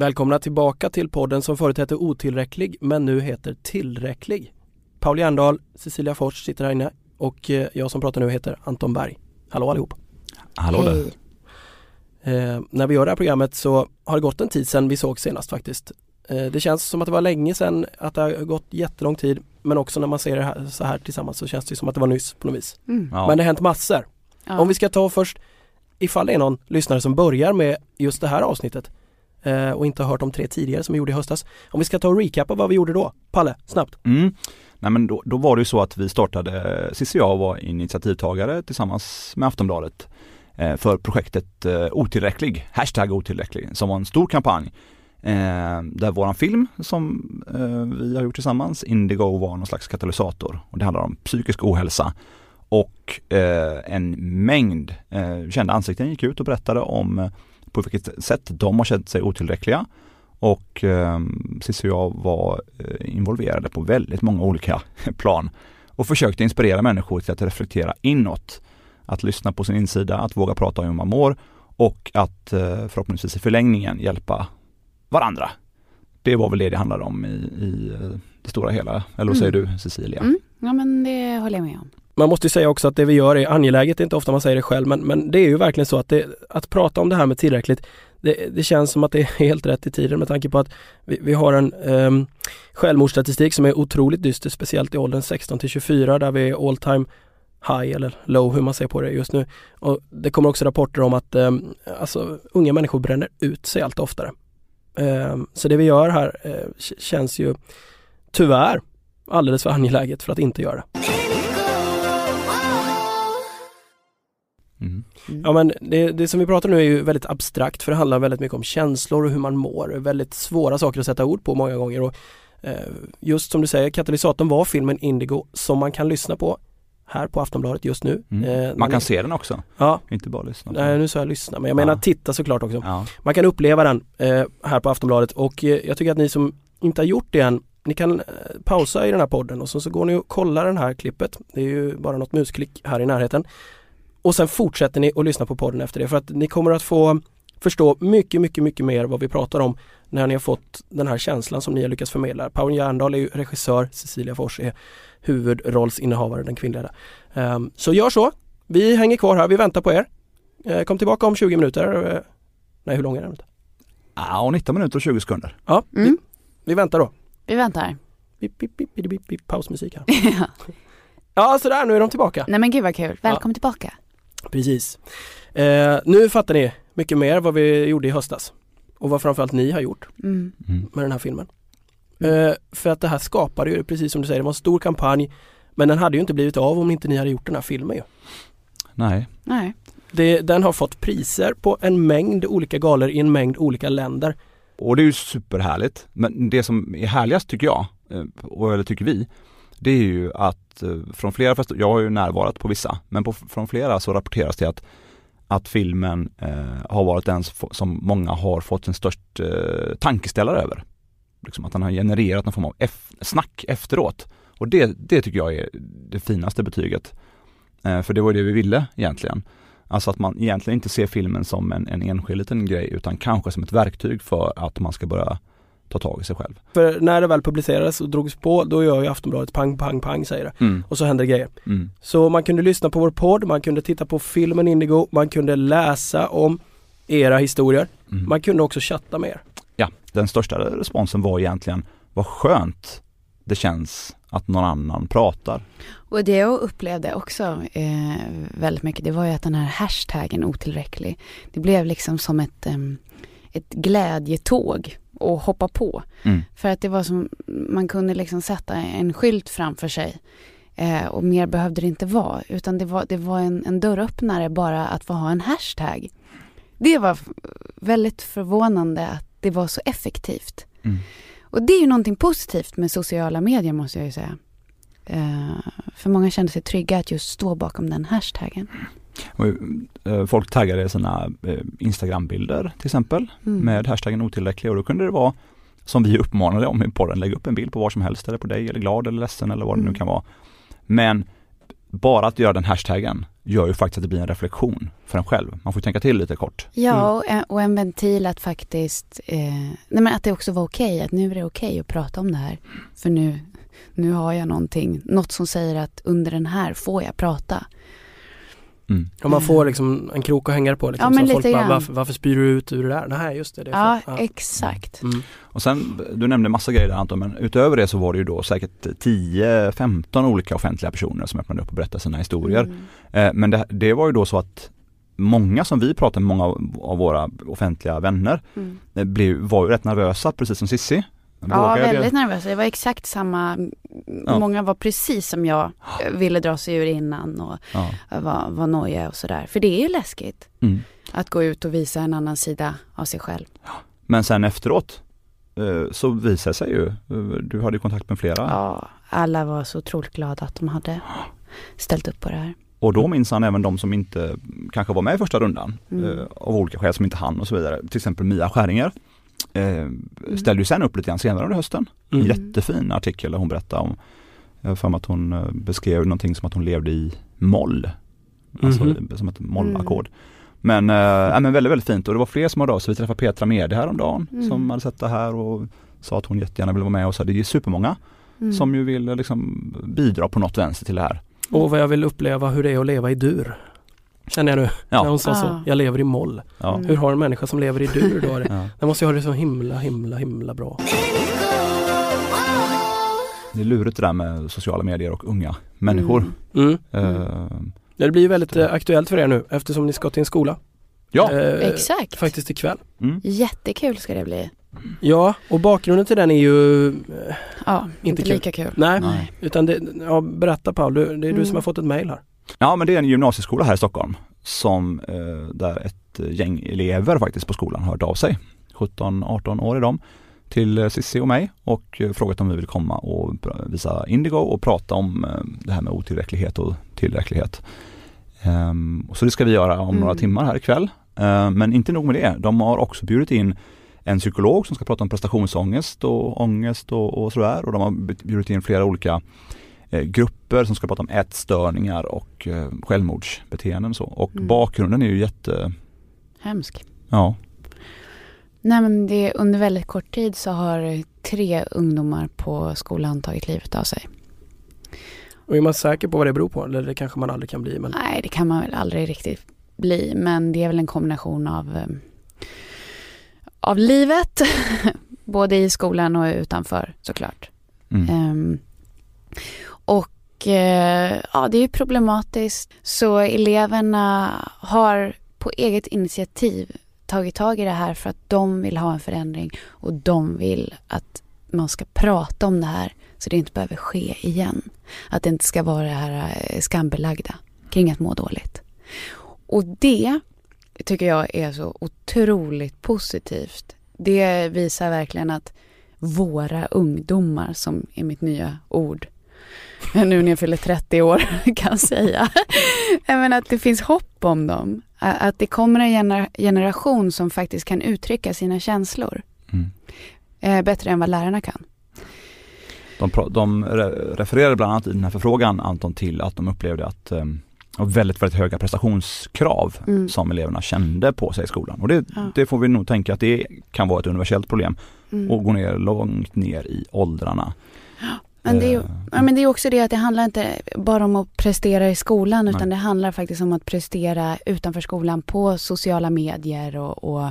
Välkomna tillbaka till podden som förut hette Otillräcklig men nu heter Tillräcklig. Paul Järndal, Cecilia Fors sitter här inne och eh, jag som pratar nu heter Anton Berg. Hallå allihop! Hallå där! Eh, när vi gör det här programmet så har det gått en tid sedan vi såg senast faktiskt. Eh, det känns som att det var länge sedan, att det har gått jättelång tid men också när man ser det här, så här tillsammans så känns det som att det var nyss på något vis. Mm. Ja. Men det har hänt massor. Ja. Om vi ska ta först, ifall det är någon lyssnare som börjar med just det här avsnittet eh, och inte har hört de tre tidigare som vi gjorde i höstas. Om vi ska ta och recapa vad vi gjorde då. Palle, snabbt. Mm. Nej men då, då var det ju så att vi startade, Cissi och jag var initiativtagare tillsammans med Aftonbladet eh, för projektet eh, Otillräcklig, hashtag otillräcklig, som var en stor kampanj. Eh, där våran film som eh, vi har gjort tillsammans, Indigo, var någon slags katalysator. Och det handlar om psykisk ohälsa. Och eh, en mängd eh, kända ansikten gick ut och berättade om eh, på vilket sätt de har känt sig otillräckliga. Och eh, Cissi och jag var eh, involverade på väldigt många olika plan och försökte inspirera människor till att reflektera inåt. Att lyssna på sin insida, att våga prata om hur man mår och att eh, förhoppningsvis i förlängningen hjälpa varandra. Det var väl det det handlade om i, i eh, det stora hela. Eller vad säger du Cecilia? Mm. Ja men det håller jag med om. Man måste ju säga också att det vi gör är angeläget, det är inte ofta man säger det själv men, men det är ju verkligen så att det, att prata om det här med tillräckligt det, det känns som att det är helt rätt i tiden med tanke på att vi, vi har en um, självmordsstatistik som är otroligt dyster, speciellt i åldern 16 till 24 där vi är all time high eller low hur man ser på det just nu. Och Det kommer också rapporter om att um, alltså, unga människor bränner ut sig allt oftare. Um, så det vi gör här uh, känns ju tyvärr alldeles för angeläget för att inte göra det. Mm. Ja men det, det som vi pratar nu är ju väldigt abstrakt för det handlar väldigt mycket om känslor och hur man mår. Väldigt svåra saker att sätta ord på många gånger och eh, just som du säger, katalysatorn var filmen Indigo som man kan lyssna på här på Aftonbladet just nu. Mm. Eh, Man kan ni- se den också, Ja, inte bara lyssna. nej nu sa jag lyssna men jag menar Ja. titta såklart också. Ja. Man kan uppleva den eh, här på Aftonbladet och eh, jag tycker att ni som inte har gjort det än ni kan eh, pausa i den här podden och så, så går ni och kollar den här klippet. Det är ju bara något musklick här i närheten. Och sen fortsätter ni att lyssna på podden efter det för att ni kommer att få förstå mycket, mycket, mycket mer vad vi pratar om när ni har fått den här känslan som ni har lyckats förmedla. Paul Järndal är ju regissör, Cecilia Fors är huvudrollsinnehavare, den kvinnliga. Um, så gör så. Vi hänger kvar här, vi väntar på er. Eh, kom tillbaka om 20 minuter. Eh, nej, hur lång är den? Ja, och 19 minuter och 20 sekunder. Ja, Mm. vi väntar då. Vi väntar. Bip, bip, bip, bip, bip, bip, pausmusik här. ja. Ja, sådär, nu är de tillbaka. Nej men gud vad kul. Välkommen tillbaka. Precis. Eh, nu fattar ni mycket mer vad vi gjorde i höstas. Och vad framförallt ni har gjort Mm. Mm. med den här filmen. Eh, för att det här skapade ju, precis som du säger, det var en stor kampanj. Men den hade ju inte blivit av om inte ni hade gjort den här filmen ju. Nej, Nej. Det, den har fått priser på en mängd olika galor i en mängd olika länder. Och det är ju superhärligt. Men det som är härligast tycker jag, eh, och eller tycker vi, det är ju att eh, från flera festivaler, jag har ju närvarat på vissa, men på, från flera så rapporteras det att, att filmen eh, har varit den som- många har fått en störst eh, tankeställare över. Liksom att den har genererat någon form av eff- snack efteråt. Och det, det tycker jag är det finaste betyget. Eh, för det var det vi ville egentligen. Alltså att man egentligen inte ser filmen som en, en enskild liten grej utan kanske som ett verktyg för att man ska börja ta tag i sig själv. För när det väl publicerades och drogs på, då gör ju Aftonbladet pang, pang, pang säger det. Mm. Och så händer grejer. Mm. Så man kunde lyssna på vår podd, man kunde titta på filmen Indigo, man kunde läsa om era historier. Mm. Man kunde också chatta med er. Ja, den största responsen var egentligen vad skönt det känns att någon annan pratar. Och det jag upplevde också eh, väldigt mycket, det var ju att den här hashtaggen otillräcklig, det blev liksom som ett, em, ett glädjetåg att hoppa på. Mm. För att det var som, man kunde liksom sätta en skylt framför sig. Eh, och mer behövde det inte vara. Utan det var, det var en, en dörröppnare bara att få ha en hashtag. Det var väldigt förvånande att det var så effektivt. Mm. Och det är ju någonting positivt med sociala medier måste jag ju säga. Eh, för många kände sig trygga att just stå bakom den hashtaggen. Eh, folk taggade sina eh, Instagram-bilder till exempel Mm. med hashtaggen otillräcklig och då kunde det vara som vi uppmanade om i podden, lägg upp en bild på vad som helst eller på dig eller glad eller ledsen eller vad det nu Mm. kan vara. Men bara att göra den hashtaggen gör ju faktiskt att det blir en reflektion för en själv. Man får tänka till lite kort. Ja, och en, och en ventil att faktiskt, eh, nej men att det också var okej, att nu är det okej att prata om det här. För nu, nu har jag någonting, något som säger att under den här får jag prata. Mm. Och man får liksom en krok att hänga det på liksom, Ja, men så folk lite bara, varför, varför spyr du ut ur det där? Nej just det, det är Ja, ja. exakt. Mm. Och sen, du nämnde massa grejer där Anton, men utöver det så var det ju då säkert 10-15 olika offentliga personer som öppnade upp och berättade sina historier. Mm. Eh, Men det, det var ju då så att många som vi pratade med, många av av våra offentliga vänner, Mm. eh, blev, var ju rätt nervösa precis som Sissi. Ja, Vågar jag väldigt nervös. Det var exakt samma, Ja. många var precis som jag ville dra sig ur innan och Ja. var, var nojiga och sådär. För det är ju läskigt Mm. att gå ut och visa en annan sida av sig själv. Men sen efteråt eh, så visade sig ju, eh, du hade ju kontakt med flera Ja, alla var så otroligt glada att de hade ställt upp på det här. och då minns han även de som inte kanske var med i första rundan Mm. eh, av olika skäl som inte hann och så vidare. Till exempel Mia Skäringer eh, ställde ju sen upp lite grann senare under hösten. En Mm. jättefin artikel där hon berättade om, jag har för mig att hon eh, beskrev någonting som att hon levde i moll. Alltså Mhm. som ett mollackord. Men, äh, men väldigt, väldigt fint och det var fler som hörde av sig. Vi träffade Petra Mede häromdagen Mm. som hade sett det här och sa att hon jättegärna ville vara med och så. Det är supermånga Mm. som ju vill eh, liksom bidra på något vänster till det här. Och vad jag vill uppleva hur det är att leva i dur. Känner jag nu, när Ja, hon sa så. Ah. Jag lever i moll. ja. Mm. Hur har en människa som lever i dur då? det? ja. Den måste ju ha det så himla, himla, himla bra. Det är lurigt det där med sociala medier och unga människor. Mm. Mm. Eh, Det blir ju väldigt eh, aktuellt för er nu eftersom ni ska till en skola. ja, Eh, Exakt. Faktiskt ikväll. mm. Jättekul ska det bli. Ja, och bakgrunden till den är ju, Ja, inte, kul. lika kul. nej, Nej. utan det, ja, berätta Paul, det är du Mm. som har fått ett mail här. Ja men det är en gymnasieskola här i Stockholm som eh, där ett gäng elever faktiskt på skolan har hört av sig. 17-18 år är de till eh, Cissi och mig och eh, frågat om vi vill komma och visa Indigo och prata om eh, det här med otillräcklighet och tillräcklighet. Ehm, så det ska vi göra om Mm. några timmar här ikväll. Men inte nog med det, de har också bjudit in en psykolog som ska prata om prestationsångest och ångest och, och sådär och de har bjudit in flera olika eh, grupper som ska prata om ätstörningar och eh, självmordsbeteenden och så. Och Mm. bakgrunden är ju jätte, Hemskt. ja, Nej men det, under väldigt kort tid så har tre ungdomar på skolan tagit livet av sig. Och är man säker på vad det beror på? Eller det kanske man aldrig kan bli. Men... Nej, det kan man väl aldrig riktigt bli. Men det är väl en kombination av, eh, av livet. Både i skolan och utanför såklart. mm. Ehm, och eh, ja, det är ju problematiskt. Så eleverna har på eget initiativ tagit tag i det här för att de vill ha en förändring och de vill att man ska prata om det här så det inte behöver ske igen. Att det inte ska vara det här eh, skambelagda kring att må dåligt. Och det tycker jag är så otroligt positivt. Det visar verkligen att våra ungdomar, som är mitt nya ord, nu när jag fyller 30 år kan säga. Men att det finns hopp om dem. Att det kommer en gener- generation som faktiskt kan uttrycka sina känslor. Mm. Eh, bättre än vad lärarna kan. De, de re- refererade bland annat i den här förfrågan Anton till att de upplevde att eh, väldigt, väldigt höga prestationskrav Mm. som eleverna kände på sig i skolan. Och det, Ja. det får vi nog tänka att det kan vara ett universellt problem Mm. och gå ner långt ner i åldrarna. Men det, är, ju- Eh, ja, men det är också det att det handlar inte bara om att prestera i skolan Nej. utan det handlar faktiskt om att prestera utanför skolan på sociala medier och, och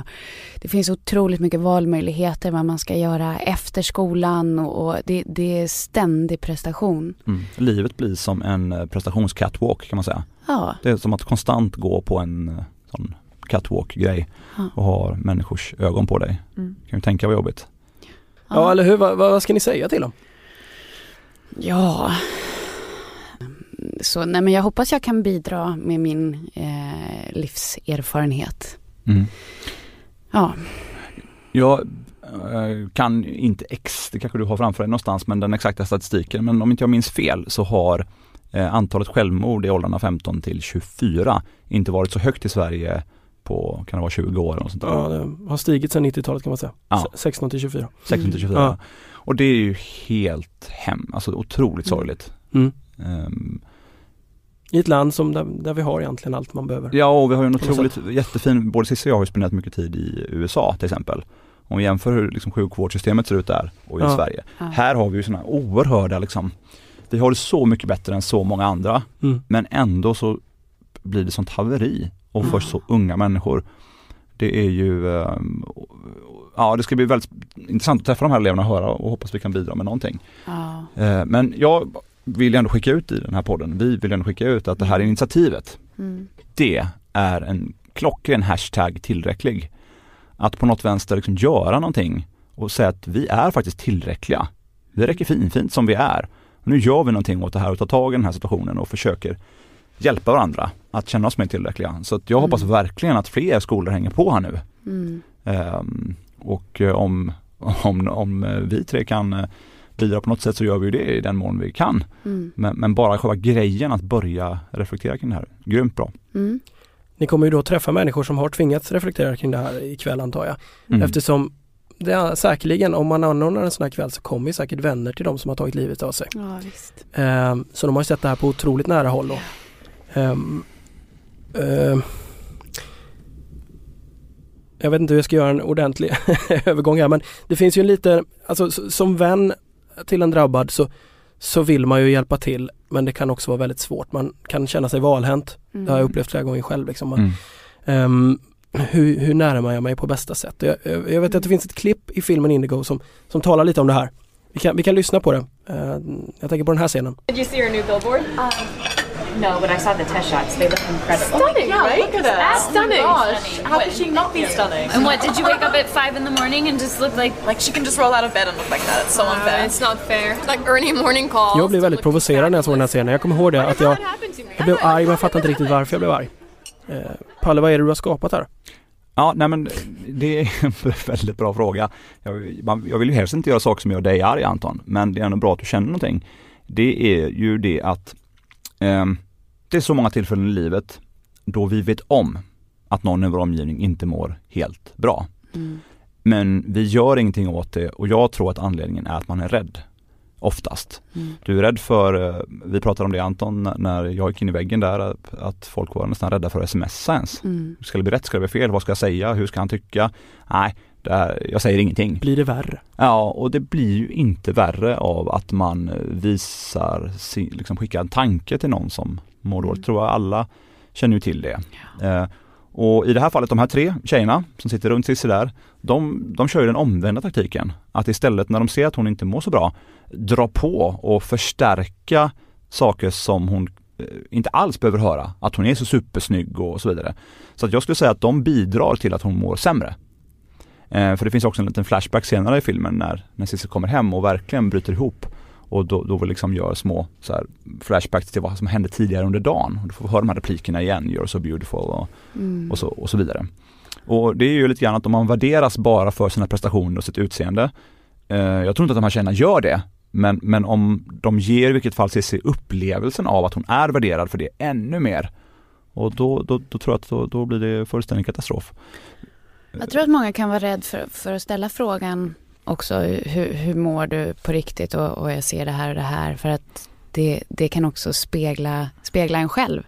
det finns otroligt mycket valmöjligheter vad man ska göra efter skolan och, och det, det är ständig prestation. mm. Livet blir som en eh, prestationscatwalk kan man säga. Ja, Det är som att konstant gå på en eh, sån catwalk-grej Ja. och ha människors ögon på dig. Mm. Kan ju tänka vad jobbigt. Ja, eller hur? Vad, vad ska ni säga till dem? Ja. Så nej men jag hoppas jag kan bidra med min eh, livserfarenhet. Mm. Ja. Jag eh, kan inte X, det kanske du har framför dig någonstans, men den exakta statistiken. Men om inte jag minns fel så har eh, antalet självmord i åldrarna 15 till 24 inte varit så högt i Sverige på, kan det vara 20 år eller något sånt där. Ja, det har stigit sedan 90-talet kan man säga. Ja. Se- 16 till 24. 16 till 24. Ja. Och det är ju helt hem, alltså otroligt Mm. sorgligt. Mm. Ehm, I ett land som där, där vi har egentligen allt man behöver. Ja och vi har ju en otroligt jättefin, både Cissi och jag har ju spenderat mycket tid i USA till exempel. Om vi jämför hur liksom, sjukvårdssystemet ser ut där och i Ja. Sverige. Ja. Här har vi ju sådana oerhörda liksom, vi har det så mycket bättre än så många andra Mm. men ändå så blir det sånt haveri och för Ja. så unga människor. Det är ju, ehm, ja det ska bli väldigt intressant att träffa de här eleverna och höra och hoppas vi kan bidra med någonting. Ja. Eh, Men jag vill ändå skicka ut i den här podden, vi vill ändå skicka ut att det här initiativet, Mm. det är en klockren hashtag tillräcklig. Att på något vänster liksom göra någonting och säga att vi är faktiskt tillräckliga. Vi räcker fin, fint som vi är. Och nu gör vi någonting åt det här och tar tag i den här situationen och försöker hjälpa varandra att känna oss mer tillräckliga. Så att jag hoppas Mm. verkligen att fler skolor hänger på här nu. Mm. Ehm, och eh, om, om, om eh, vi tre kan eh, bidra på något sätt så gör vi ju det i den mån vi kan. Mm. Men, men bara själva grejen att börja reflektera kring det här, grymt bra. Mm. Ni kommer ju då träffa människor som har tvingats reflektera kring det här ikväll antar jag. Mm. Eftersom det är säkerligen, om man anordnar en sån här kväll så kommer ju säkert vänner till de som har tagit livet av sig. Ja, visst. Ehm, så de har ju sett det här på otroligt nära håll. Då. Ehm, ehm, jag vet inte hur jag ska göra en ordentlig övergång här men det finns ju en lite, alltså som vän till en drabbad så, så vill man ju hjälpa till men det kan också vara väldigt svårt. Man kan känna sig valhänt. Mm. Det har jag upplevt flera gånger själv. Liksom. Man, Mm. Ehm, hur, hur närmar jag mig på bästa sätt? Jag, jag, vet att det finns ett klipp i filmen Indigo som, som talar lite om det här. Vi kan, vi kan lyssna på det. Ehm, jag tänker på den här scenen. Did you see our new billboard? No, but I saw the test shots. They look incredible. Stunning, yeah, right? look at it. Stunning. Gosh, How could she not be stunning? And what, did you wake up at 5 in the morning and just look like... Like she can just roll out of bed and look like that. It's so unfair. It's not fair. Like early morning calls. Jag blev väldigt provocerad när jag såg den här scenen. Jag kommer ihåg det att jag, jag blev arg men jag fattar inte riktigt varför jag blev arg. Eh, Palle, vad är det du har skapat här? Ja, nej men det är en väldigt bra fråga. Jag, man, jag vill ju helst inte göra saker som gör dig arg Anton, men det är ändå bra att du känner någonting. Det är ju det att det är så många tillfällen i livet då vi vet om att någon i vår omgivning inte mår helt bra. Mm. Men vi gör ingenting åt det och jag tror att anledningen är att man är rädd. Oftast. Mm. Du är rädd för, eh, vi pratade om det Anton när jag gick in i väggen där, att, folk var nästan rädda för att smsa ens. Mm. Ska det bli rätt? Ska det bli fel? Vad ska jag säga? Hur ska han tycka? Nej, här, jag säger ingenting. Blir det värre? Ja, och det blir ju inte värre av att man visar, liksom skickar en tanke till någon som mår dåligt. Mm. tror jag alla känner ju till det. Eh, och i det här fallet, de här tre tjejerna som sitter runt Cissi där, de, de kör ju den omvända taktiken. Att istället när de ser att hon inte mår så bra, dra på och förstärka saker som hon eh, inte alls behöver höra. Att hon är så supersnygg och så vidare. Så att jag skulle säga att de bidrar till att hon mår sämre. Eh, för det finns också en liten flashback senare i filmen när, när Cissi kommer hem och verkligen bryter ihop. Och då, då liksom gör små så här, flashbacks till vad som hände tidigare under dagen. Och du får höra de här replikerna igen, you're so beautiful och, Mm. och, så, och så vidare. Och det är ju lite grann att om man värderas bara för sina prestationer och sitt utseende. Eh, jag tror inte att de här tjejerna gör det. Men, men om de ger i vilket fall Cissi upplevelsen av att hon är värderad för det ännu mer. Och då, då, då tror jag att då, då blir det fullständig katastrof. Jag tror att många kan vara rädd för, för att ställa frågan också. Hur, hur mår du på riktigt och, och jag ser det här och det här. För att det, det kan också spegla, spegla en själv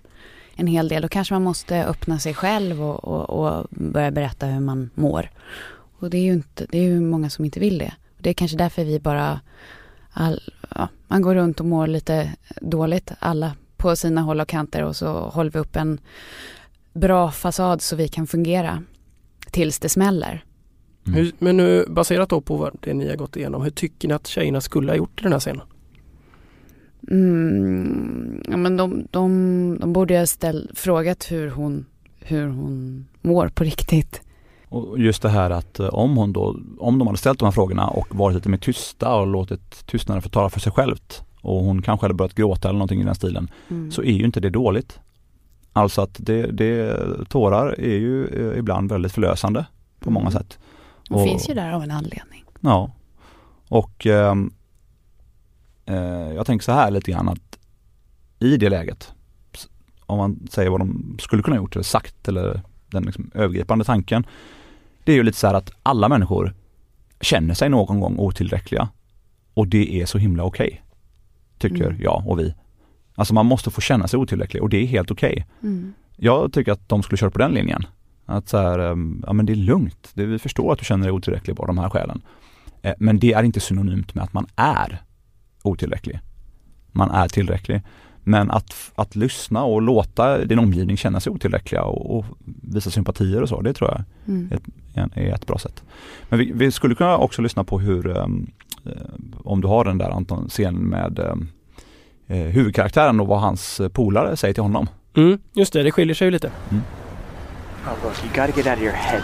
en hel del. Då kanske man måste öppna sig själv och, och, och börja berätta hur man mår. Och det är ju inte, det är ju många som inte vill det. Det är kanske därför vi bara, all, ja, man går runt och mår lite dåligt alla på sina håll och kanter och så håller vi upp en bra fasad så vi kan fungera tills det smäller. Mm. Hur, men nu baserat då på vad det ni har gått igenom, hur tycker ni att tjejerna skulle ha gjort i den här scenen? Mm, ja, men de, de, de borde ha ställ, frågat hur hon, hur hon mår på riktigt. Och just det här att eh, om hon då, om de hade ställt de här frågorna och varit lite mer tysta och låtit tystnaden få tala för sig självt och hon kanske hade börjat gråta eller någonting i den stilen, Mm. så är ju inte det dåligt. Alltså att det, det tårar är ju eh, ibland väldigt förlösande på många Mm. sätt. Hon och- finns ju där av en anledning. Ja. Och ehm, eh, jag tänker så här lite grann att i det läget, om man säger vad de skulle kunna gjort eller sagt eller den liksom övergripande tanken. Det är ju lite så här att alla människor känner sig någon gång otillräckliga. Och det är så himla okej. tycker Mm. jag och vi. Alltså man måste få känna sig otillräcklig och det är helt okej. Mm. Jag tycker att de skulle köra på den linjen. Att så här, ehm, ja men det är lugnt. Det, vi förstår att du känner dig otillräcklig av de här skälen. Eh, Men det är inte synonymt med att man är otillräcklig. Man är tillräcklig. Men att, att lyssna och låta din omgivning känna sig otillräckliga och, och visa sympatier och så, det tror jag Mm. är, är ett bra sätt. Men vi, vi skulle kunna också lyssna på hur, ehm, eh, om du har den där Anton, scenen med ehm, eh, huvudkaraktären och vad hans eh, polare säger till honom. Mm, just det, det skiljer sig ju lite. Oh, look, you gotta get out of your head.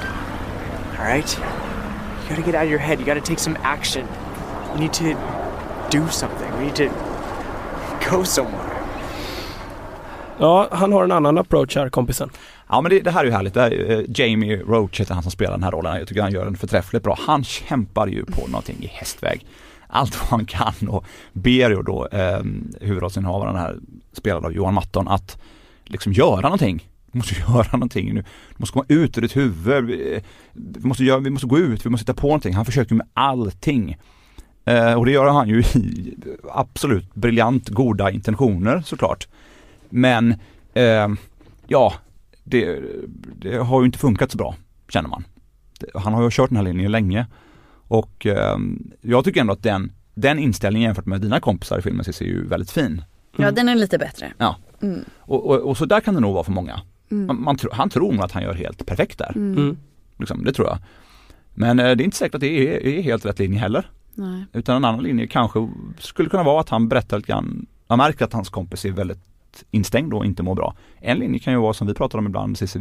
All right? You gotta get out of your head. You gotta take some action. We need to do something. We need to go somewhere. Ja, han har en annan approach här kompisen. Ja men det, det här är ju härligt. Här, eh, Jamie Roach heter han som spelar den här rollen. Jag tycker han gör den förträffligt bra. Han kämpar ju på någonting i hästväg. Allt vad han kan och ber ju då eh, huvudrollsinnehavaren här, spelad av Johan Matton, att liksom göra någonting. Du måste göra någonting nu. Du måste komma ut ur ditt huvud. Vi, eh, vi, måste göra, vi måste gå ut, vi måste hitta på någonting. Han försöker med allting. Eh, och det gör han ju i absolut briljant goda intentioner såklart. Men eh, ja, det, det har ju inte funkat så bra, känner man. Han har ju kört den här linjen länge och eh, jag tycker ändå att den, den inställningen jämfört med dina kompisar i filmen är ju väldigt fin. Ja, den är lite bättre. Ja. Mm. Och, och, och så där kan det nog vara för många. Mm. Man, man, tro- han tror nog att han gör helt perfekt där, Mm. Mm. liksom, det tror jag. Men eh, det är inte säkert att det är, är helt rätt linje heller. Nej. Utan en annan linje kanske skulle kunna vara att han berättar lite grann, han märker att hans kompis är väldigt instängd och inte mår bra. En linje kan ju vara som vi pratar om ibland, Cissi,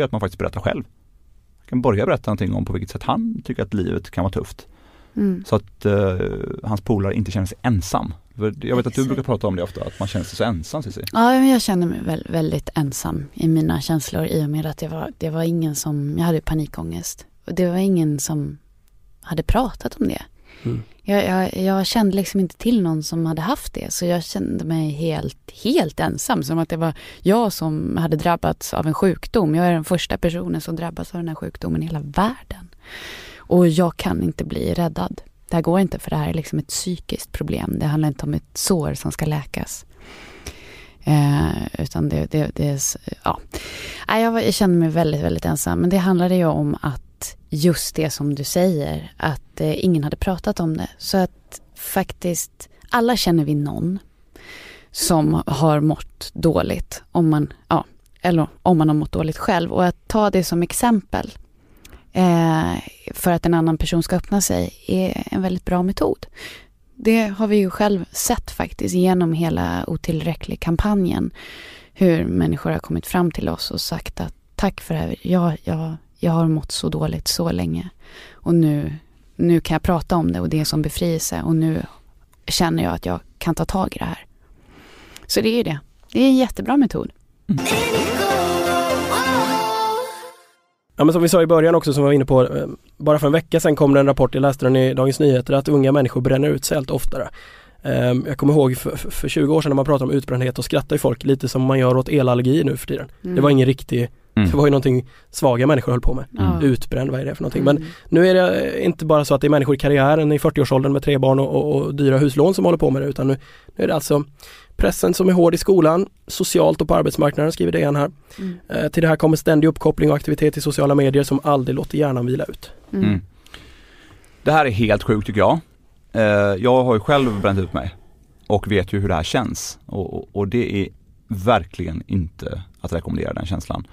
är att man faktiskt berättar själv. Jag kan börja berätta någonting om på vilket sätt han tycker att livet kan vara tufft. Mm. Så att eh, hans polare inte känner sig ensam. För jag vet att du brukar prata om det ofta, att man känner sig så ensam Cissi. Ja, jag känner mig väl, väldigt ensam i mina känslor i och med att jag var, det var ingen som, jag hade panikångest. Och det var ingen som hade pratat om det. Mm. Jag, jag, jag kände liksom inte till någon som hade haft det, så jag kände mig helt, helt ensam. Som att det var jag som hade drabbats av en sjukdom. Jag är den första personen som drabbas av den här sjukdomen i hela världen. Och jag kan inte bli räddad. Det här går inte för det här är liksom ett psykiskt problem. Det handlar inte om ett sår som ska läkas. Eh, utan det, det, det är, ja. Nej, jag, var, jag kände mig väldigt, väldigt ensam. Men det handlade ju om att just det som du säger, att eh, ingen hade pratat om det. Så att faktiskt, alla känner vi någon som har mått dåligt. Om man, ja, eller om man har mått dåligt själv. Och att ta det som exempel eh, för att en annan person ska öppna sig är en väldigt bra metod. Det har vi ju själv sett faktiskt genom hela otillräcklig-kampanjen. Hur människor har kommit fram till oss och sagt att tack för det här. Jag, jag, jag har mått så dåligt så länge. Och nu, nu kan jag prata om det och det är som befrielse. Och nu känner jag att jag kan ta tag i det här. Så det är ju det. Det är en jättebra metod. Ja men som vi sa i början också som vi var inne på, eh, bara för en vecka sedan kom det en rapport, jag läste den i Dagens Nyheter, att unga människor bränner ut sig allt oftare. Ehm, Jag kommer ihåg för, för för 20 år sedan när man pratade om utbrändhet och skrattade folk lite som man gör åt elallergi nu för tiden. Mm. Det var ingen riktig, Mm. det var ju någonting svaga människor höll på med. Ja. Utbränd, vad är det för någonting? Mm. Men nu är det inte bara så att det är människor i karriären i 40-årsåldern med tre barn och, och, och dyra huslån som håller på med det utan nu, nu är det alltså pressen som är hård i skolan, socialt och på arbetsmarknaden skriver DN här. Mm. Eh, till det här kommer ständig uppkoppling och aktivitet i sociala medier som aldrig låter hjärnan vila ut. Mm. Mm. Det här är helt sjukt tycker jag. Eh, jag har ju själv bränt ut mig och vet ju hur det här känns och, och, och det är verkligen inte att rekommendera den känslan.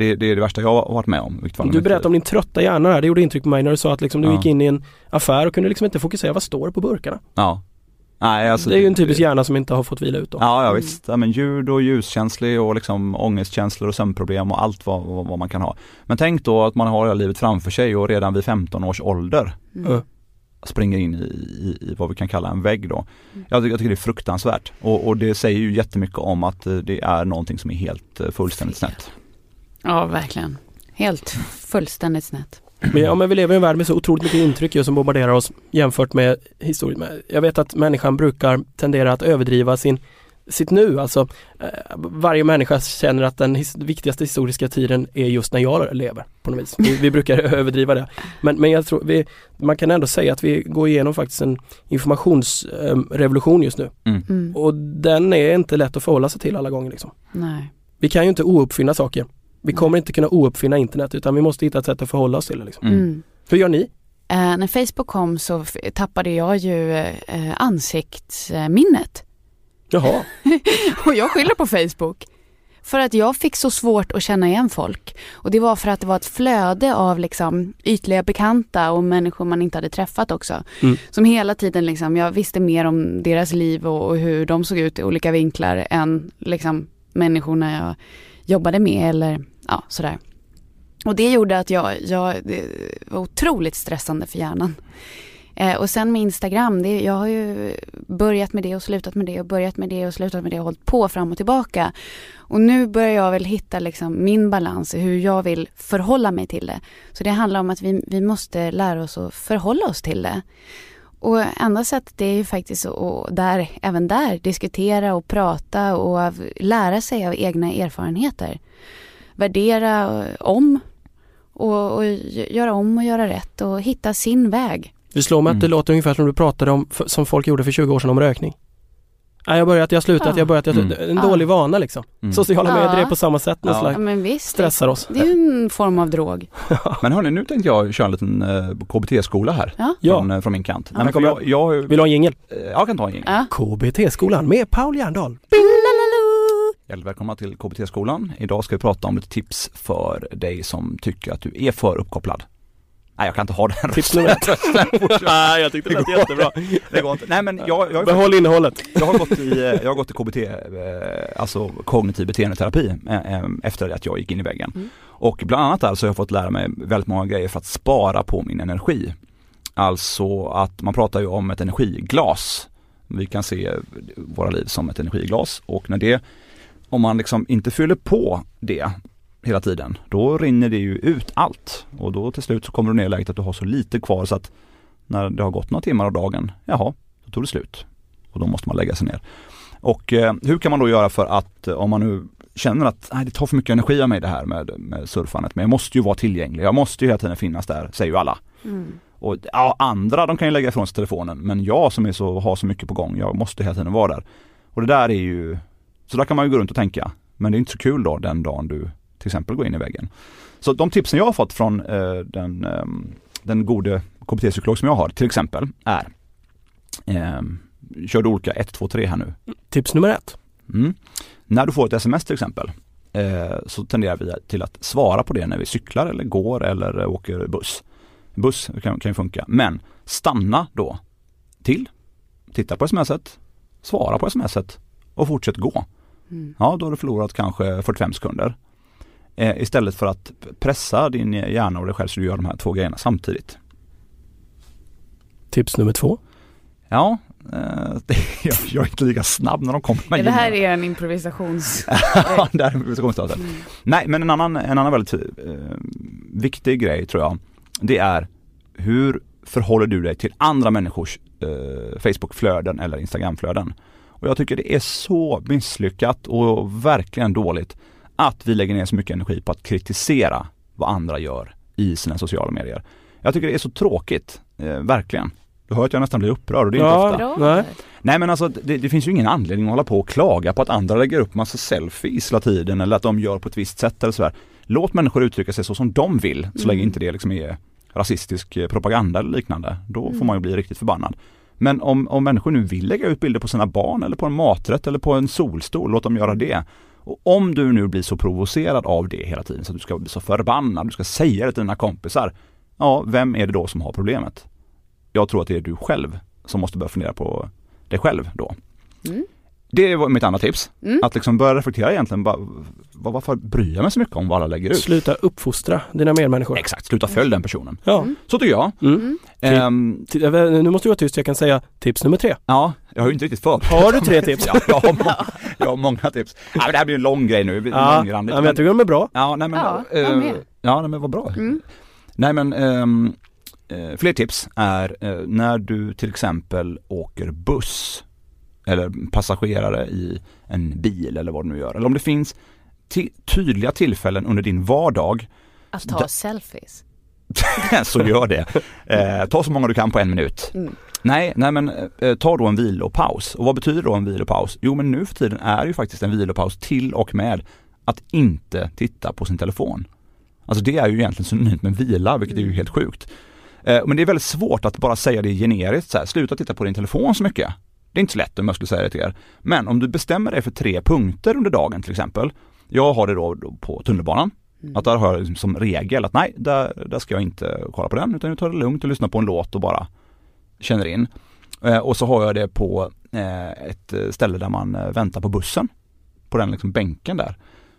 Det, det är det värsta jag har varit med om. Du berättade om din trötta hjärna här, det gjorde intryck på mig när du sa att liksom, du Ja. gick in i en affär och kunde liksom inte fokusera, vad står det på burkarna? Ja. Nej, alltså, det är ju en typisk hjärna som inte har fått vila ut då. Ja, ja visst. Ja, men ljud och ljuskänslig och liksom ångestkänslor och sömnproblem och allt vad, vad, vad man kan ha. Men tänk då att man har hela livet framför sig och redan vid 15 års ålder Mm. springer in i, i, i vad vi kan kalla en vägg då. Jag, tycker- jag tycker det är fruktansvärt och, och det säger ju jättemycket om att eh, det är någonting som är helt eh, fullständigt snett. Ja, verkligen. Helt fullständigt snett. Men, ja, men vi lever i en värld med så otroligt mycket intryck ju som bombarderar oss jämfört med historien. Jag vet att människan brukar tendera att överdriva sin, sitt nu. Alltså eh, varje människa känner att den his viktigaste historiska tiden är just när jag lever på något vis. Vi, vi brukar överdriva det. Men, men jag tror vi, man kan ändå säga att vi går igenom faktiskt en informationsrevolution just nu. Mm. Mm. Och den är inte lätt att förhålla sig till alla gånger. Liksom. Nej. Vi kan ju inte ouppfinna saker. Vi kommer inte kunna ouppfinna internet utan vi måste hitta ett sätt att förhålla oss till det. Liksom. Mm. Hur gör ni? Eh, när Facebook kom så tappade jag ju eh, ansiktsminnet. Jaha, Och jag skyller på Facebook. För att jag fick så svårt att känna igen folk. Och det var för att det var ett flöde av liksom ytliga bekanta och människor man inte hade träffat också. Mm. Som hela tiden liksom, jag visste mer om deras liv och, och hur de såg ut i olika vinklar än liksom människorna jag jobbade med eller ja, sådär. Och det gjorde att jag, jag det var otroligt stressande för hjärnan. Eh, och sen med Instagram, det, jag har ju börjat med det och slutat med det och börjat med det och slutat med det och hållit på fram och tillbaka. Och nu börjar jag väl hitta liksom min balans i hur jag vill förhålla mig till det. Så det handlar om att vi, vi måste lära oss att förhålla oss till det. Och enda sättet det är ju faktiskt att där, även där diskutera och prata och lära sig av egna erfarenheter. Värdera eh, om och, och gö- göra om och göra rätt och hitta sin väg. det slår mig att det Mm. låter ungefär som du pratade om, som folk gjorde för 20 år sedan om rökning. Nej, jag har börjat, jag har slutat, Ja. jag har börjat, jag, Mm. En Ja. dålig vana liksom. Mm. Sociala Ja. medier är på samma sätt Ja. Ja slags men visst, det, stressar oss. det är ju en form av drog. Men hörni, nu tänkte jag köra en liten eh, KBT-skola här Ja. Ja. från, eh, från min kant. Ja. Nej, men jag, jag, Vill du ha en jingel? eh, jag kan ta en jingel. Ja. KBT-skolan med Paul Järndal. Hjärtligt välkomna till KBT-skolan. Idag ska vi prata om lite tips för dig som tycker att du är för uppkopplad. Nej, jag kan inte ha den Tips nummer ett. Nej, jag tyckte det lät Det jättebra. Det går inte. Nej men jag, jag, Behåll innehållet. Jag har gått i, eh, jag har gått i KBT, eh, alltså kognitiv beteendeterapi, eh, efter att jag gick in i väggen. Mm. Och bland annat där så har jag fått lära mig väldigt många grejer för att spara på min energi. Alltså att man pratar ju om ett energiglas. Vi kan se våra liv som ett energiglas och när det, om man liksom inte fyller på det hela tiden, då rinner det ju ut allt. Och då till slut så kommer du ner i läget att du har så lite kvar så att när det har gått några timmar av dagen, jaha, då tog det slut. Och då måste man lägga sig ner. Och eh, hur kan man då göra för att eh, om man nu känner att nej, det tar för mycket energi av mig det här med, med surfandet, men jag måste ju vara tillgänglig, jag måste ju hela tiden finnas där, säger ju alla. Mm. Och ja, andra de kan ju lägga ifrån sig telefonen, men jag som är så, har så mycket på gång, jag måste hela tiden vara där. Och det där är ju, så där kan man ju gå runt och tänka, men det är inte så kul då den dagen du till exempel går in i väggen. Så de tipsen jag har fått från eh, den, eh, den gode KBT-psykolog som jag har till exempel är eh, Kör du olika 1, 2, 3 här nu. Tips nummer ett. Mm. När du får ett sms till exempel eh, så tenderar vi till att svara på det när vi cyklar eller går eller åker buss. Buss kan, kan ju funka, men stanna då till, titta på smset, svara på smset och fortsätt gå. Mm. Ja, då har du förlorat kanske 45 sekunder. Eh, istället för att pressa din hjärna och dig själv så du gör de här två grejerna samtidigt. Tips nummer två. Ja, eh, det, jag, jag är inte lika snabb när de kommer med Ja, det här är en improvisations... Ja, det här är improvisationsstadiet. Mm. Nej, men en annan, en annan väldigt eh, viktig grej tror jag, det är hur förhåller du dig till andra människors eh, Facebookflöden eller Instagramflöden? Och jag tycker det är så misslyckat och verkligen dåligt att vi lägger ner så mycket energi på att kritisera vad andra gör i sina sociala medier. Jag tycker det är så tråkigt, eh, verkligen. Du hör att jag nästan blir upprörd och det är Ja. inte ofta. Nej. Nej men alltså det, det finns ju ingen anledning att hålla på och klaga på att andra lägger upp massa selfies hela tiden eller att de gör på ett visst sätt eller sådär. Låt människor uttrycka sig så som de vill så länge Mm. inte det liksom är rasistisk eh, propaganda eller liknande. Då får Mm. man ju bli riktigt förbannad. Men om, om människor nu vill lägga ut bilder på sina barn eller på en maträtt eller på en solstol, låt dem göra det. Och om du nu blir så provocerad av det hela tiden så att du ska bli så förbannad, du ska säga det till dina kompisar. Ja, vem är det då som har problemet? Jag tror att det är du själv som måste börja fundera på dig själv då. Mm. Det var mitt andra tips. Mm. Att liksom börja reflektera egentligen, bara, vad, varför bryr jag mig så mycket om vad alla lägger ut? Sluta uppfostra dina medmänniskor. Exakt, sluta följa den personen. Ja. Så tycker jag. Mm. Eh, Nu måste du vara tyst, jag kan säga tips nummer tre. ja, jag har ju inte riktigt förberett. Har du tre tips? ja, jag har, må- jag har många tips. Ja, men det här blir en lång grej nu, Ja, långrandigt. ja, men jag tycker de är bra. Ja, nej men, Ja, eh, jag med. ja nej, men vad bra. Mm. Nej men, eh, fler tips är eh, när du till exempel åker buss eller passagerare i en bil eller vad du nu gör. Eller om det finns tydliga tillfällen under din vardag Att ta selfies. så gör det. Eh, ta så många du kan på en minut. Mm. Nej, nej men eh, ta då en vilopaus. Och vad betyder då en vilopaus? Jo men nu för tiden är ju faktiskt en vilopaus till och med att inte titta på sin telefon. Alltså det är ju egentligen synonymt med vila, vilket är ju helt sjukt. Eh, men det är väldigt svårt att bara säga det generiskt så här, sluta titta på din telefon så mycket. Det är inte så lätt om jag skulle säga det till er. Men om du bestämmer dig för tre punkter under dagen till exempel. Jag har det då, på tunnelbanan. Att där har jag liksom som regel att nej, där, där ska jag inte kolla på den utan jag tar det lugnt och lyssnar på en låt och bara känner in. Eh, och så har jag det på eh, ett ställe där man eh, väntar på bussen. På den liksom bänken där.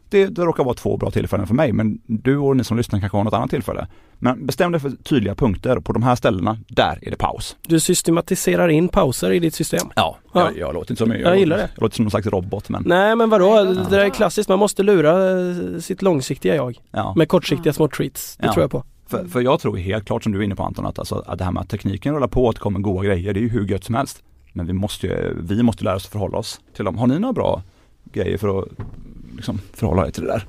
Det, det råkar vara två bra tillfällen för mig men du och ni som lyssnar kanske har något annat tillfälle. Men bestäm dig för tydliga punkter på de här ställena, där är det paus. Du systematiserar in pauser i ditt system. Ja, Ja. Jag, jag låter inte som Jag gillar det. Jag låter som någon slags robot men Nej men vadå, det där är klassiskt. Man måste lura eh, sitt långsiktiga jag. ja. Med kortsiktiga små treats. Det Ja. tror jag på. För, för jag tror helt klart som du är inne på Anton att, alltså, att det här med att tekniken rullar på, att det kommer goda grejer, det är ju hur gött som helst. Men vi måste ju, vi måste lära oss att förhålla oss till dem. Har ni några bra grejer för att liksom, förhålla er till det där?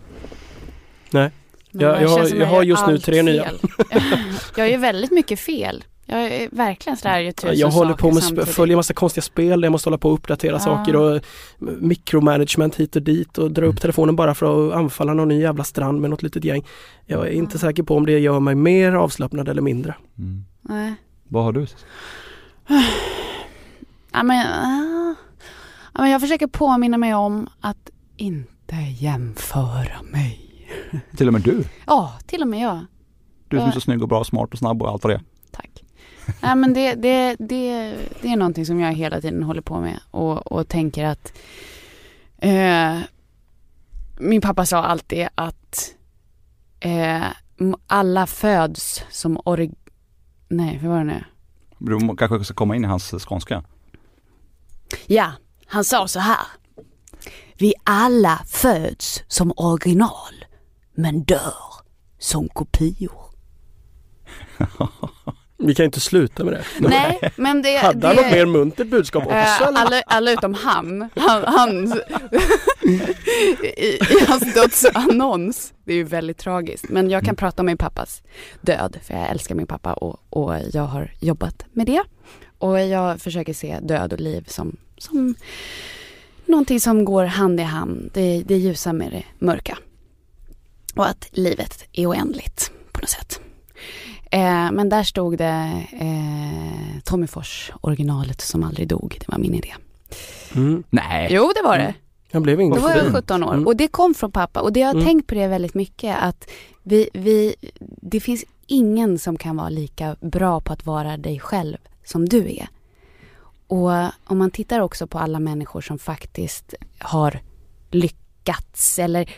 Nej. Men Jag- jag som jag har just nu tre nya. fel. jag gör väldigt mycket fel. Jag är verkligen sådär gör tusen Jag håller på med, följer massa konstiga spel, jag måste hålla på och uppdatera Ja. saker och mikromanagement hit och dit och dra upp Mm. telefonen bara för att anfalla någon ny jävla strand med något litet gäng. Jag är inte säker på om det gör mig mer avslappnad eller mindre. Mm. Nej. Vad har du? Ja, men, ja, men jag försöker påminna mig om att inte jämföra mig. Till och med du? Ja, till och med jag. Du som är så snygg och bra, smart och snabb och allt vad det är. Tack. Nej, men det, det, det, det är någonting som jag hela tiden håller på med och, och tänker att eh, min pappa sa alltid att eh, alla föds som orig... Nej, hur var det nu? Du kanske ska komma in i hans skånska. Ja, han sa så här. Vi alla föds som original men dör som kopior. Vi kan inte sluta med det. Nej, men det... Hade det, han något mer muntert budskap också? Eh, eller? alla, alla utom han. han, han i, I hans dödsannons. Det är ju väldigt tragiskt. Men jag kan prata om min pappas död. För jag älskar min pappa och, och jag har jobbat med det. Och jag försöker se död och liv som, som någonting som går hand i hand. Det, det ljusa med det mörka. Och att livet är oändligt på något sätt. Eh, men där stod det eh, Tommy Fors, originalet som aldrig dog. Det var min idé. Mm. Nej. Jo, det var det. Jag blev ingen Då var jag fint. 17 år Mm. och det kom från pappa och det jag har Mm. tänkt på det väldigt mycket att vi, vi, det finns ingen som kan vara lika bra på att vara dig själv som du är. Och om man tittar också på alla människor som faktiskt har lyckats eller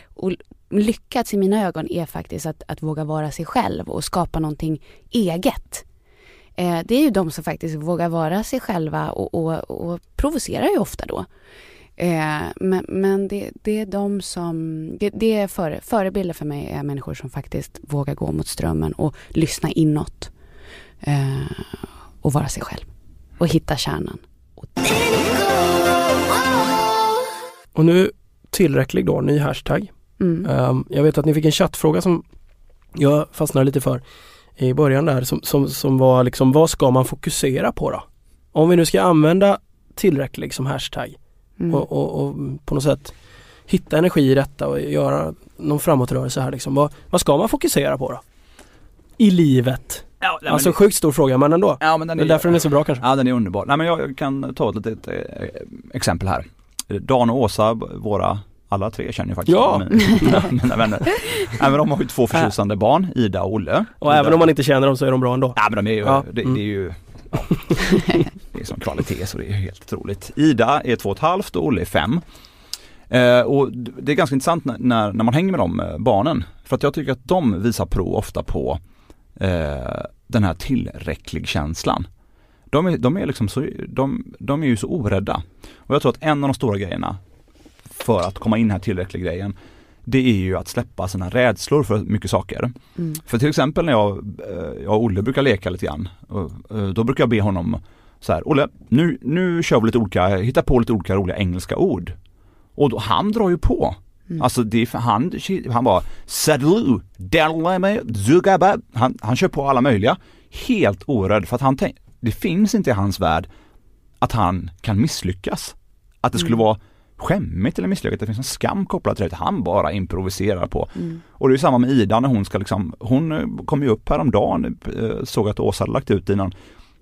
lyckats i mina ögon är faktiskt att, att våga vara sig själv och skapa någonting eget. Eh, det är ju de som faktiskt vågar vara sig själva och, och, och provocerar ju ofta då. Eh, men men det, det är de som, det, det är före, förebilder för mig är människor som faktiskt vågar gå mot strömmen och lyssna inåt. Eh, och vara sig själv. Och hitta kärnan. Och nu tillräcklig då, ny hashtag. Mm. Um, jag vet att ni fick en chattfråga som jag fastnade lite för i början där som, som, som var liksom vad ska man fokusera på då? Om vi nu ska använda tillräcklig som hashtag Mm. och, och, och på något sätt hitta energi i detta och göra någon framåtrörelse här liksom. Vad, vad ska man fokusera på då? I livet? Ja, nej, alltså men, sjukt stor fråga men ändå. ja, men Det den är därför den är så bra kanske. Ja den är underbar. Nej men jag kan ta ett litet eh, exempel här. Dan och Åsa, våra alla tre känner ju faktiskt Ja. mina, mina vänner. Men de har ju två förtjusande barn, Ida och Olle. Och Ida, även om man inte känner dem så är de bra ändå. Ja men de är ju, Ja, det, mm. det är ju Det är som kvalitet så det är helt otroligt. Ida är två och ett halvt och Olle är fem. Eh, och det är ganska intressant när, när, när man hänger med de eh, barnen. För att jag tycker att de visar prov ofta på eh, den här tillräcklig känslan. De är, de är liksom så, de, de är ju så orädda. Och jag tror att en av de stora grejerna för att komma in här tillräcklig grejen det är ju att släppa sina rädslor för mycket saker. Mm. För till exempel när jag, eh, jag och Olle brukar leka lite grann. Eh, Då brukar jag be honom så här, Olle, nu, nu kör vi lite olika, hitta på lite olika roliga engelska ord. Och då, han drar ju på. Mm. Alltså det är, för- han, han bara Sadlu, Zugaba. Han, han kör på alla möjliga. Helt orädd för att han tänk, det finns inte i hans värld att han kan misslyckas. Att det skulle Mm. vara skämmigt eller misslyckat, det finns en skam kopplat till det. Han bara improviserar på. Mm. Och det är samma med Ida när hon ska liksom, hon eh, kom ju upp häromdagen, eh, såg att Åsa hade lagt ut i någon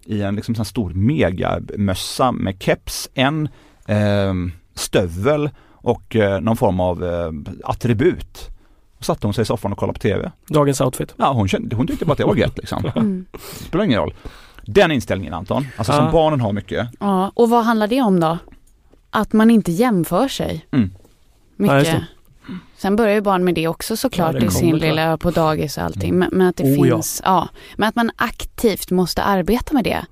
i en liksom sån stor megamössa med keps, en eh, stövel och eh, någon form av eh, attribut. Och satte hon sig i soffan och kollade på TV. Dagens outfit. Ja, hon, kände, hon tyckte bara att det var gött liksom. Mm. Det spelar ingen roll. Den inställningen Anton, alltså som Ja. barnen har mycket. Ja, och vad handlar det om då? Att man inte jämför sig. Mm. Ja, Mycket. det. Sen börjar ju barn med det också såklart Ja, det i sin lilla på dagis och allting. Mm. Men, men att det Oh, ja. finns, ja. Men att man aktivt måste arbeta med det.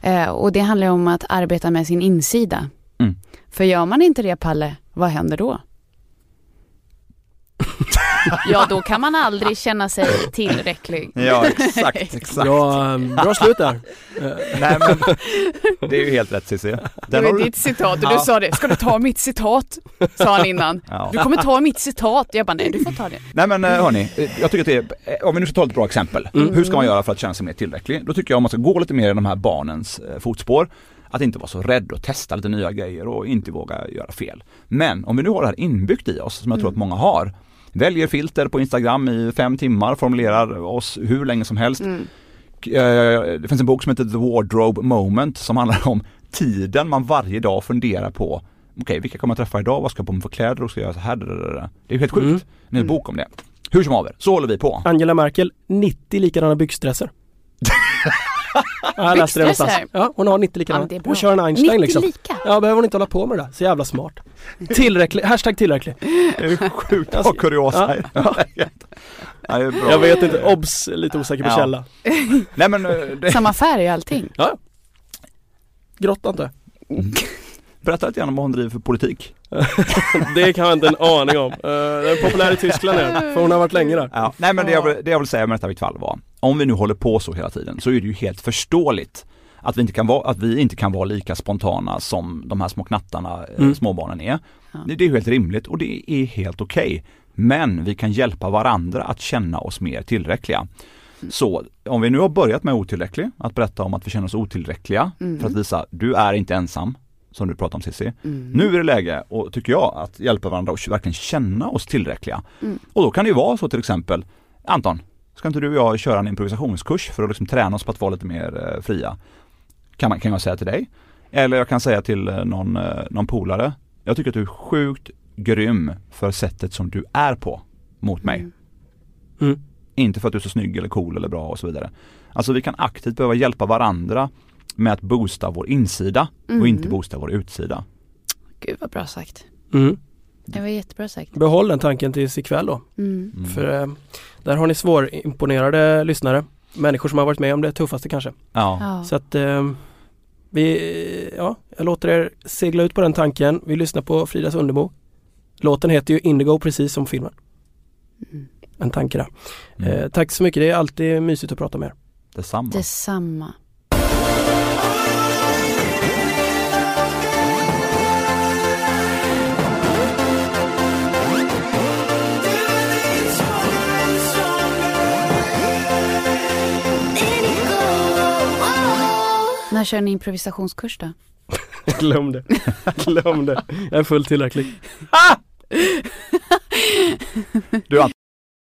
Eh, och det handlar ju om att arbeta med sin insida. Mm. För gör man inte det Palle, vad händer då? ja, då kan man aldrig känna sig tillräcklig. Ja, exakt, exakt. Bra, bra slut där. Eh, Nej men, det är ju helt rätt Cissi. Det var ditt citat och Ja. du sa det. Ska du ta mitt citat? Sa han innan. Ja. Du kommer ta mitt citat. Jag bara, nej du får ta det. Nej men eh, hörni, eh, jag tycker att det är, om vi nu ska ta ett bra exempel. Mm. Hur ska man göra för att känna sig mer tillräcklig? Då tycker jag om man ska gå lite mer i de här barnens eh, fotspår. Att inte vara så rädd och testa lite nya grejer och inte våga göra fel. Men om vi nu har det här inbyggt i oss, som jag tror att många har. Väljer filter på Instagram i fem timmar, formulerar oss hur länge som helst. Mm. Eh, Det finns en bok som heter The Wardrobe Moment som handlar om tiden man varje dag funderar på Okej, vilka kommer jag träffa idag? Vad ska jag på mig för kläder? Och ska jag göra så här? Det är ju helt sjukt. Mm. En bok om det. Hur som haver, så håller vi på. Angela Merkel, 90 likadana byxdresser. Ja, jag läste det någonstans. Ja, hon har 90 Ja, likadana. bra. hon kör en Einstein 90 liksom. lika. Ja, behöver hon inte hålla på med det där. Så jävla smart. Tillräcklig, hashtag tillräcklig. Det är sjukt Alltså, vad kuriosa. Ja. Ja, bra. Jag vet inte, obs, lite osäker på Ja. källa. Nej men eh, det, Samma färg och allting. Ja. Antar jag. berätta lite grann om vad hon driver för politik. Det kan jag inte en aning om. Uh, den är populär i Tyskland är för hon har varit länge där. Ja, nej men det jag, vill, det jag vill säga med detta fall var, om vi nu håller på så hela tiden så är det ju helt förståeligt att vi inte kan vara, att vi inte kan vara lika spontana som de här små knattarna, eh, Mm. småbarnen är. Ja. Det, det är helt rimligt och det är helt okej. Men vi kan hjälpa varandra att känna oss mer tillräckliga. Så om vi nu har börjat med otillräcklig, att berätta om att vi känner oss otillräckliga Mm. för att visa, du är inte ensam, som du pratar om Cissi. Mm. Nu är det läge, och tycker jag, att hjälpa varandra och verkligen känna oss tillräckliga. Mm. Och då kan det ju vara så till exempel, Anton, ska inte du och jag köra en improvisationskurs för att liksom träna oss på att vara lite mer eh, fria? Kan, man, kan jag säga till dig. Eller jag kan säga till eh, någon, eh, någon polare, jag tycker att du är sjukt grym för sättet som du är på mot mig. Mm. Mm. Inte för att du är så snygg eller cool eller bra och så vidare. Alltså vi kan aktivt behöva hjälpa varandra med att boosta vår insida och Mm. inte boosta vår utsida. Gud vad bra sagt. Mm. Det var jättebra sagt. Behåll den tanken tills ikväll då. Mm. Mm. För eh, där har ni svårimponerade lyssnare. Människor som har varit med om det tuffaste kanske. Ja. Ja. Så att eh, vi, ja, jag låter er segla ut på den tanken. Vi lyssnar på Fridas Underbo. Låten heter ju Indigo precis som filmen. Mm. En tanke där. Mm. Eh, tack så mycket, det är alltid mysigt att prata med er. Detsamma. Detsamma. När kör ni improvisationskurs då? Glöm det. Glöm det. Jag är fullt tillräcklig. Du